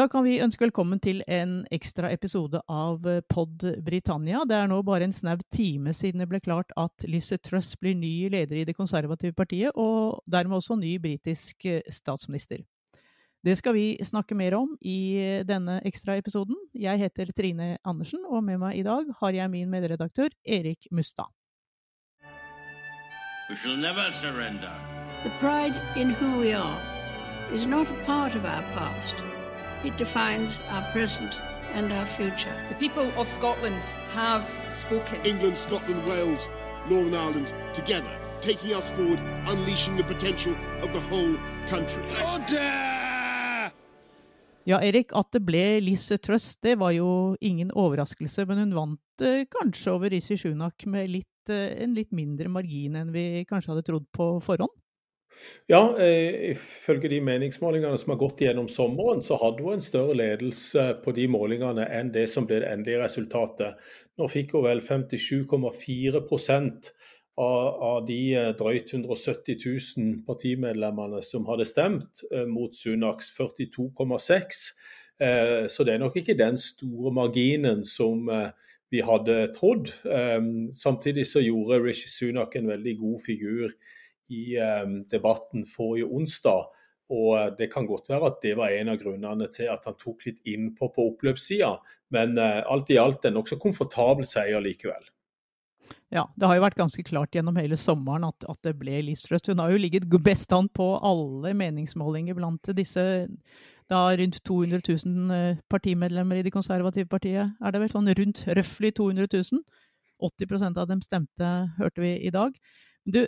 Da kan vi ønske velkommen til en ekstra episode av eh, Pod Britannia. Det er nå bare en snau time siden det ble klart at Lizzie Truss blir ny leder i Det konservative partiet, og dermed også ny britisk eh, statsminister. Det skal vi snakke mer om i eh, denne ekstra episoden. Jeg heter Trine Andersen, og med meg i dag har jeg min medredaktør Erik Mustad. We shall never surrender. The pride in who we are is not a part of our past. It defines our present and our future. The people of Scotland have spoken. England, Scotland, Wales, Northern Ireland together, taking us forward, unleashing the potential of the whole country. Ja, Erik, at det ble Liz Truss, det var jo ingen overraskelse. Men hun vant eh, kanskje over Rishi Shunak med litt, eh, en litt mindre margin enn vi kanskje hadde trodd på forhånd? Ja, eh, ifølge de meningsmålingene som har gått gjennom sommeren, så hadde hun en større ledelse på de målingene enn det som ble det endelige resultatet. Nå fikk hun vel 57,4 av, av de eh, drøyt 170 000 partimedlemmene som hadde stemt, eh, mot Sunaks 42,6 eh, Så det er nok ikke den store marginen som vi hadde trodd. Samtidig så gjorde Rishi Sunak en veldig god figur i ehm, debatten forrige onsdag. Og eh, Det kan godt være at det var en av grunnene til at han tok litt innpå på oppløpssida. Men uh, alt i alt en nokså komfortabel seier likevel. Ja, det har jo vært ganske klart gjennom hele sommeren at, at det ble listrøst. Hun har jo ligget best an på alle meningsmålinger blant disse da rundt 200 000 eh, partimedlemmer i Det konservative partiet. Er det vel sånn rundt røftlig 200 000? 80% av dem stemte, hørte vi i dag. Du,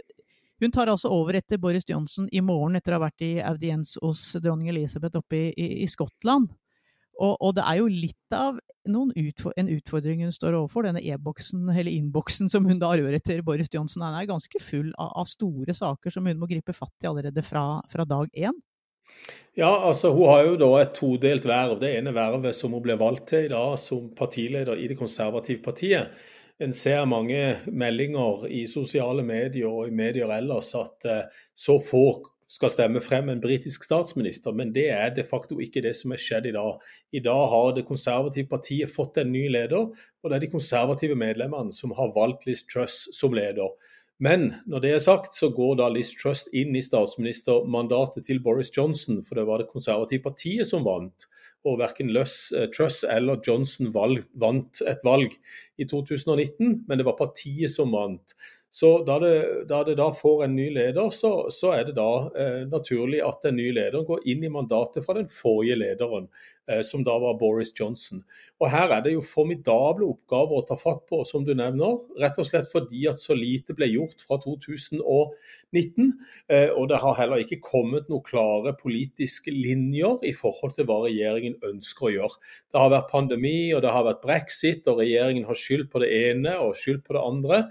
hun tar altså over etter Boris Johnson i morgen, etter å ha vært i audiens hos dronning Elisabeth oppe i, i, i Skottland. Og, og, det er jo litt av utfordring, en utfordring hun står overfor, denne e-boksen, eller innboksen som hun da rører etter Boris Johnson. Den er ganske full av, av, store saker som hun må gripe fatt i allerede fra, fra dag én. Ja, altså hun har jo da et todelt verv. Det ene vervet som hun ble valgt til i dag som partileder i Det konservative partiet en ser mange meldinger i sosiale medier og i medier ellers at eh, så få skal stemme frem en britisk statsminister, men det er de facto ikke det som er skjedd i dag. I dag har Det konservative partiet fått en ny leder, og det er de konservative medlemmene som har valgt Liz Truss som leder. Men når det er sagt, så går da Liz Truss inn i statsministermandatet til Boris Johnson, for det var Det konservative partiet som vant og verken Liz Truss eller Johnson valg, vant et valg i 2019, men det var partiet som vant. Så da det, da det da får en ny leder, så, så er det da eh, naturlig at den nye lederen går inn i mandatet fra den forrige lederen, eh, som da var Boris Johnson. Og Her er det jo formidable oppgaver å ta fatt på, som du nevner. Rett og slett fordi at så lite ble gjort fra 2019. Eh, og det har heller ikke kommet noen klare politiske linjer i forhold til hva regjeringen ønsker å gjøre. Det har vært pandemi, og det har vært brexit, og regjeringen har skyld på det ene og skyld på det andre.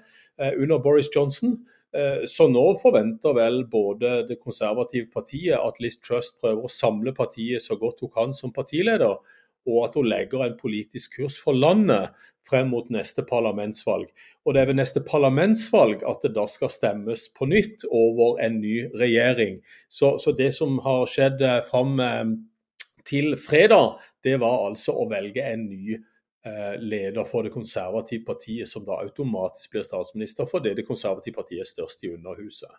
Eh, under Boris Johnson. Eh, så nå forventer vel både det konservative partiet at Liz Trust prøver å samle partiet så godt hun kan som partileder, og at hun legger en politisk kurs for landet frem mot neste parlamentsvalg. Og Det er ved neste parlamentsvalg at det da skal stemmes på nytt over en ny regjering. Så, så det som har skjedd eh, fram til fredag, det var altså å velge en ny leder for det konservative partiet, som da automatisk blir statsminister fordi det konservative partiet er størst i Underhuset.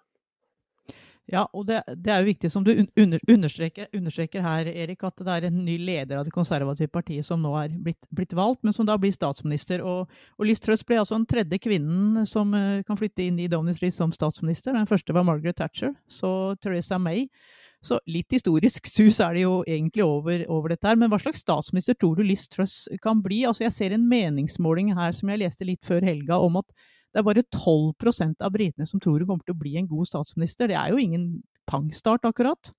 Ja, og det, det, er jo viktig som du under, understreker, understreker, her, Erik, at det er en ny leder av det konservative partiet som nå er blitt, blitt valgt, men som da blir statsminister. Og, og Liz Truss ble altså den tredje kvinnen som uh, kan flytte inn i Downing Street som statsminister. Den første var Margaret Thatcher, så Theresa May. Så litt historisk sus er det jo egentlig over, over, dette her. Men hva slags statsminister tror du Liz Truss kan bli? Altså Jeg ser en meningsmåling her som jeg leste litt før helga, om at det er bare 12% av britene som tror hun kommer til å bli en god statsminister. Det er jo ingen pangstart, akkurat.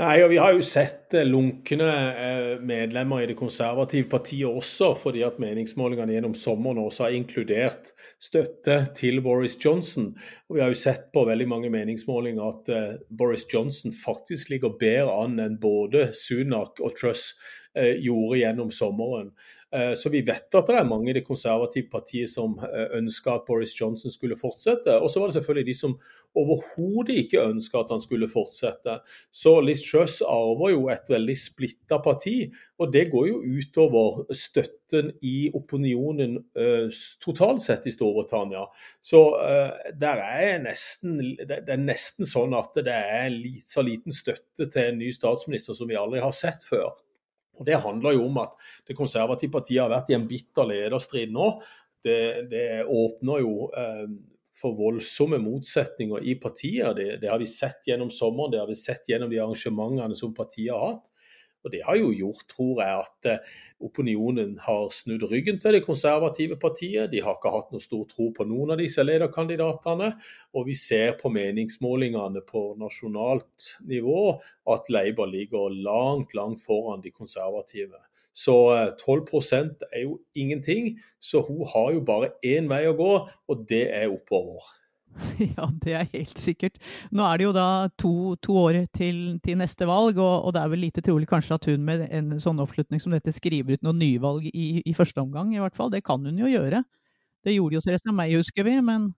Nei, og vi har jo sett eh, lunkne eh, medlemmer i det konservative partiet også, fordi at meningsmålingene gjennom sommeren også har inkludert støtte til Boris Johnson. Og vi har jo sett på veldig mange meningsmålinger at eh, Boris Johnson faktisk ligger bedre an enn både Sunak og Truss gjorde gjennom sommeren. Eh, så vi vet at det er mange i det konservative partiet som eh, ønska at Boris Johnson skulle fortsette. Og så var det selvfølgelig de som overhodet ikke ønska at han skulle fortsette. Så Liz Truss arver jo et veldig splitta parti, og det går jo utover støtten i opinionen totalt sett i Storbritannia. Så der er nesten, det, er nesten sånn at det er så liten støtte til en ny statsminister som vi aldri har sett før. Og Det handler jo om at det konservative partiet har vært i en bitter lederstrid nå. Det, det åpner jo eh, for voldsomme motsetninger i partiet. Det, det, har vi sett gjennom sommeren, det har vi sett gjennom de arrangementene som partiet har hatt. Og Det har jo gjort, tror jeg, at eh, opinionen har snudd ryggen til det konservative partiet. De har ikke hatt noe stor tro på noen av disse lederkandidatene. Og vi ser på meningsmålingene på nasjonalt nivå at Labour ligger langt, langt foran de konservative. Så 12 eh, er jo ingenting. Så hun har jo bare én vei å gå, og det er oppover. Ja, det er helt sikkert. Nå er det jo da to, to år til, til, neste valg, og, og, det er vel lite trolig kanskje at hun med en sånn oppslutning som dette skriver ut noen nyvalg i, i første omgang, i hvert fall. Det kan hun jo gjøre. Det gjorde jo Theresa May, husker vi, men,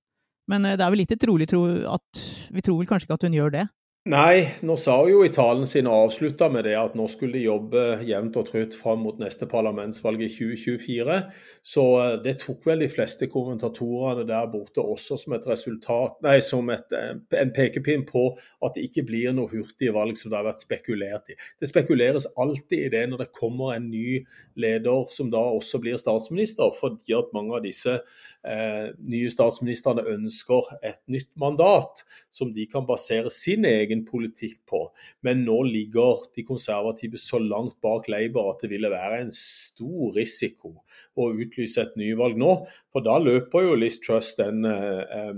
men eh, det er vel lite trolig tro at Vi tror vel kanskje ikke at hun gjør det. Nei, nå sa jo i talen sin og avslutta med det at nå skulle de jobbe jevnt og trutt fram mot neste parlamentsvalg i 2024. Så eh, det tok vel de fleste kommentatorene der borte også som et resultat, nei, som et, eh, en pekepinn på at det ikke blir noe hurtige valg som det har vært spekulert i. Det spekuleres alltid i det når det kommer en ny leder som da også blir statsminister, fordi at mange av disse eh, nye statsministrene ønsker et nytt mandat som de kan basere sin egen politikk på. Men nå ligger de konservative så langt bak Labour at det ville være en stor risiko å utlyse et nyvalg nå. For da løper jo Liz Truss den, eh, eh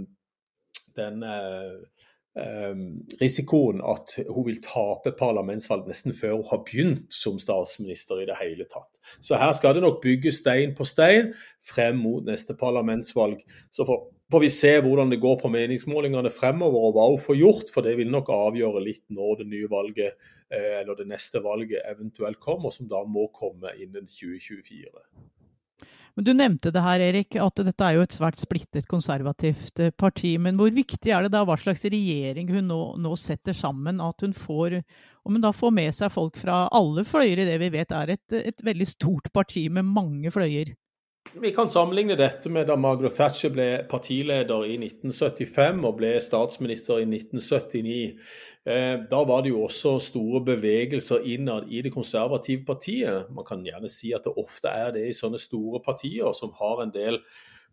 den eh, risikoen at hun vil tape parlamentsvalg nesten før hun har begynt som statsminister i det hele tatt. Så her skal det nok bygges stein på stein frem mot neste parlamentsvalg. Så får, vi se hvordan det går på meningsmålingene fremover og hva hun får gjort, for det vil nok avgjøre litt når det nye valget eh, eller det neste valget eventuelt kommer, som da må komme innen 2024. Men Du nevnte det her, Erik, at dette er jo et svært splittet konservativt eh, parti. Men hvor viktig er det da hva slags regjering hun nå, nå setter sammen? At hun får, om hun da får med seg folk fra alle fløyer i det vi vet er et, et veldig stort parti med mange fløyer? Vi kan sammenligne dette med da Margaret Thatcher ble partileder i 1975 og ble statsminister i 1979. Eh, da var det jo også store bevegelser innad i det konservative partiet. Man kan gjerne si at det ofte er det i sånne store partier som har en del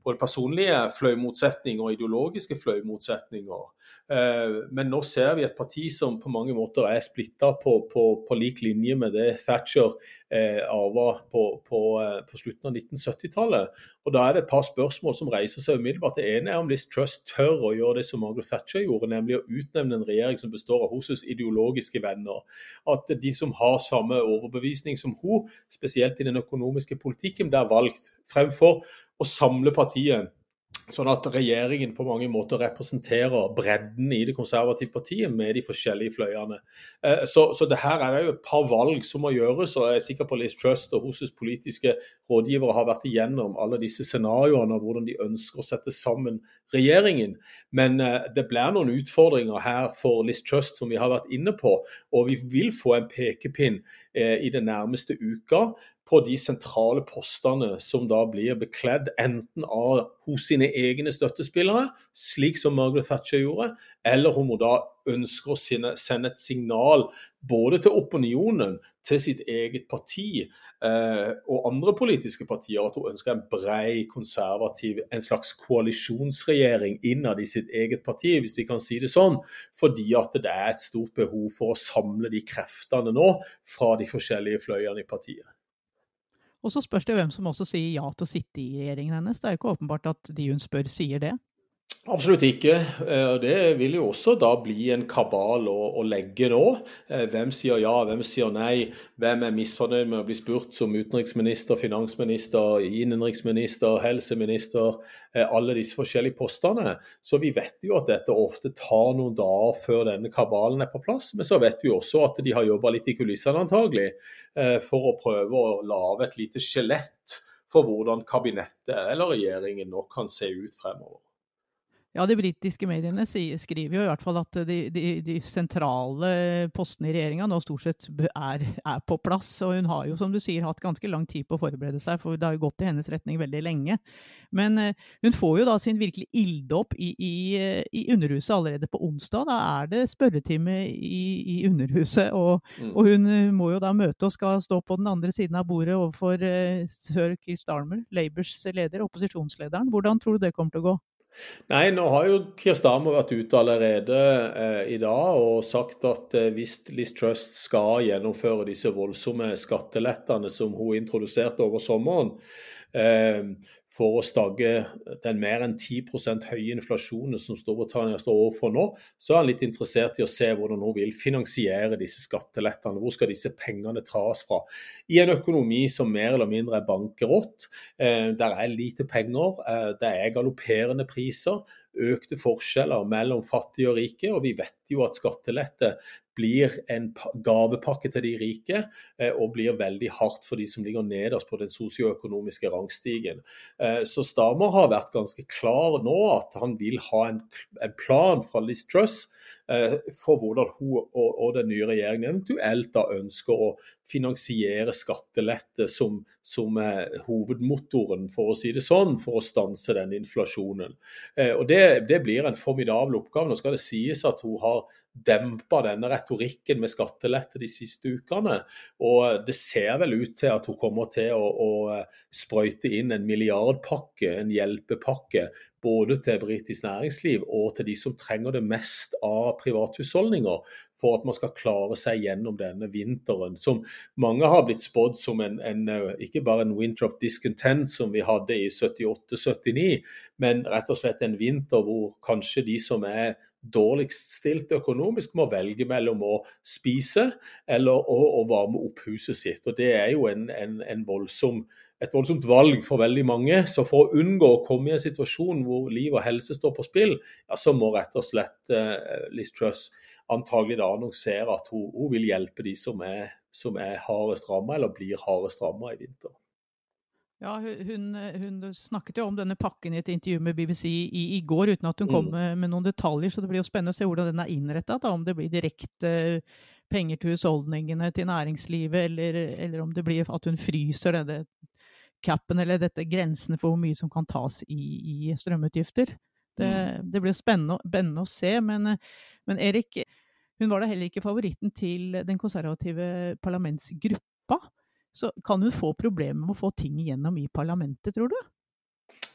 både personlige fløymotsetninger og ideologiske fløymotsetninger. Eh, men nå ser vi et parti som på mange måter er splitta på, på, på, lik linje med det Thatcher eh, arva på, på, eh, på, slutten av 1970-tallet. Og Da er det et par spørsmål som reiser seg umiddelbart. Det ene er om Liz Truss tør å gjøre det som Margaret Thatcher gjorde, nemlig å utnevne en regjering som består av hennes ideologiske venner. At de som har samme overbevisning som hun, spesielt i den økonomiske politikken, blir valgt fremfor å samle partiet. Sånn at regjeringen på mange måter representerer bredden i det konservative partiet med de forskjellige fløyene. Eh, så, så det her er jo et par valg som må gjøres, og jeg er sikker på Liz Trust og hennes politiske rådgivere har vært igjennom alle disse scenarioene og hvordan de ønsker å sette sammen regjeringen. Men eh, det blir noen utfordringer her for Liz Trust som vi har vært inne på, og vi vil få en pekepinn eh, i den nærmeste uka på de sentrale postene som da blir bekledd enten av hos sine egne støttespillere, slik som Margaret Thatcher gjorde, eller hun må da ønsker å sende et signal både til opinionen, til sitt eget parti eh, og andre politiske partier, at hun ønsker en brei, konservativ, en slags koalisjonsregjering innad i sitt eget parti, hvis vi kan si det sånn, fordi at det er et stort behov for å samle de kreftene nå fra de forskjellige fløyene i partiet. Og så spørs det hvem som også sier ja til å sitte i regjeringen hennes. Det er jo ikke åpenbart at de hun spør, sier det. Absolutt ikke. Eh, det vil jo også da bli en kabal å, å, legge nå. Eh, hvem sier ja, hvem sier nei? Hvem er misfornøyd med å bli spurt som utenriksminister, finansminister, innenriksminister, helseminister? Eh, alle disse forskjellige postene. Så vi vet jo at dette ofte tar noen dager før denne kabalen er på plass. Men så vet vi også at de har jobba litt i kulissene antagelig, for å prøve å lage et lite skjelett for hvordan kabinettet eller regjeringen nå kan se ut fremover. Ja, De britiske mediene skriver jo i hvert fall at de, de, de sentrale postene i regjeringa nå stort sett er, er, på plass. Og hun har jo, som du sier, hatt ganske lang tid på å forberede seg, for det har jo gått i hennes retning veldig lenge. Men uh, hun får jo da sin virkelig ilddåp i, i, i, Underhuset allerede på onsdag. Da er det spørretime i, i Underhuset, og, mm. og, hun eh, må jo da møte og skal stå på den andre siden av bordet overfor uh, sir Keir Starmer, Labours leder, opposisjonslederen. Hvordan tror du det kommer til å gå? Nei, nå har jo Kier Starmer vært ute allerede eh, i dag og sagt at eh, hvis Liz Trust skal gjennomføre disse voldsomme skattelettene som hun introduserte over sommeren, eh, for å stagge den mer enn 10% høye inflasjonen som Storbritannia står overfor nå, så er han litt interessert i å se hvordan hun vil finansiere disse skattelettene. Hvor skal disse pengene tas fra? I en økonomi som mer eller mindre er bankerott. Eh, der er lite penger, eh, det er galopperende priser økte forskjeller mellom fattige og rike. Og vi vet jo at skattelette blir en gavepakke til de rike, eh, og blir veldig hardt for de som ligger nederst på den sosioøkonomiske rangstigen. Eh, så Stamer har vært ganske klar nå at han vil ha en, en plan fra Liz Truss for hvordan hun og, den nye regjeringen eventuelt da ønsker å finansiere skattelette som, som hovedmotoren, for å si det sånn, for å stanse den inflasjonen. Eh, og det, det blir en formidabel oppgave. Nå skal det sies at hun har dempa denne retorikken med skattelette de siste ukene. Og det ser vel ut til at hun kommer til å, å sprøyte inn en milliardpakke, en hjelpepakke, både til britisk næringsliv og til de som trenger det mest av privathusholdninger, for at man skal klare seg gjennom denne vinteren, som mange har blitt spådd som en, en, ikke bare en winter of discontent som vi hadde i 78-79, men rett og slett en vinter hvor kanskje de som er dårligst stilt økonomisk, må velge mellom å spise eller å, å varme opp huset sitt. Og Det er jo en, en, en voldsom, et voldsomt valg for veldig mange. Så for å unngå å komme i en situasjon hvor liv og helse står på spill, ja, så må rett og slett eh, Liz Truss antagelig da annonsere at hun, hun vil hjelpe de som er, som er hardest ramma, eller blir hardest ramma i vinter. Ja, hun, hun, snakket jo om denne pakken i et intervju med BBC i, i går, uten at hun kom mm. med, med, noen detaljer. Så det blir jo spennende å se hvordan den er innretta. Om det blir direkte penger til husholdningene, til næringslivet, eller, eller, om det blir at hun fryser denne capen, eller dette grensene for hvor mye som kan tas i, i strømutgifter. Det, mm. det blir spennende, spennende, å se. Men, men Erik, hun var da heller ikke favoritten til den konservative parlamentsgruppa. Så kan hun få problemer med å få ting igjennom i parlamentet, tror du?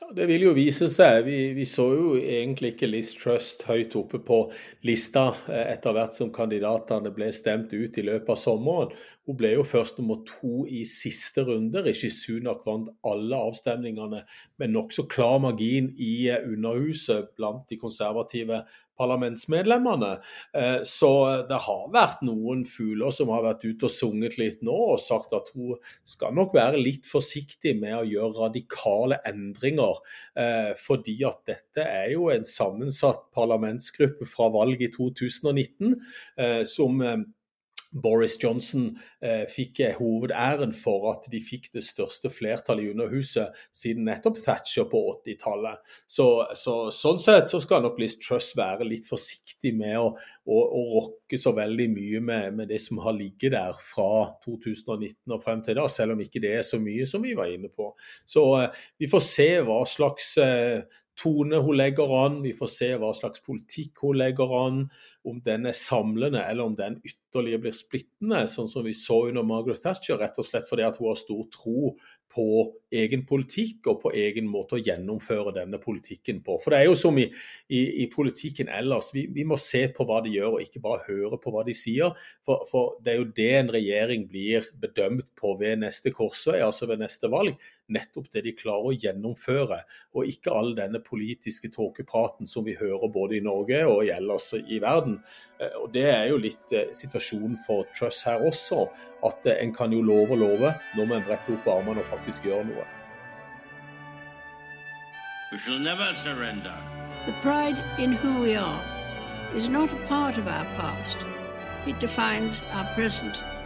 Ja, det vil jo vise seg. Vi, vi, så jo egentlig ikke Liz Trust høyt oppe på lista eh, etter hvert som kandidatene ble stemt ut i løpet av sommeren. Hun ble jo først nummer to i siste runde. Rishi Sunak vant alle avstemningene med nokså klar margin i eh, Underhuset blant de konservative parlamentsmedlemmene. Eh, så det har vært noen fugler som har vært ute og sunget litt nå og sagt at hun skal nok være litt forsiktig med å gjøre radikale endringer. Eh, fordi at dette er jo en sammensatt parlamentsgruppe fra valget i 2019 eh, som Boris Johnson eh, fikk hovedæren for at de fikk det største flertallet i Underhuset siden nettopp Thatcher på 80-tallet. Så, så, sånn sett så skal nok Liz Truss være litt forsiktig med å, å, å rokke så veldig mye med, med, det som har ligget der fra 2019 og frem til da, selv om ikke det er så mye som vi var inne på. Så eh, vi får se hva slags eh, tone hun legger an, vi får se hva slags politikk hun legger an, om den er samlende eller om den ytterligere blir splittende, sånn som vi så under Margaret Thatcher, rett og slett fordi hun har stor tro på egen politikk og på egen måte å gjennomføre denne politikken på. For det er jo som i, i, i politikken ellers, vi, vi, må se på hva de gjør og ikke bare høre på hva de sier. For, for det er jo det en regjering blir bedømt på ved neste korsvei, altså ved neste valg. Nettopp det de klarer å gjennomføre, og ikke all denne politiske tåkepraten som vi hører både i Norge og ellers i verden. Eh, og Det er jo litt eh, situasjonen for Truss her også. At en kan jo love og love, når man bretter opp armene og faktisk gjør noe. We shall never surrender. The pride in who we are is not a part of our past. It defines our present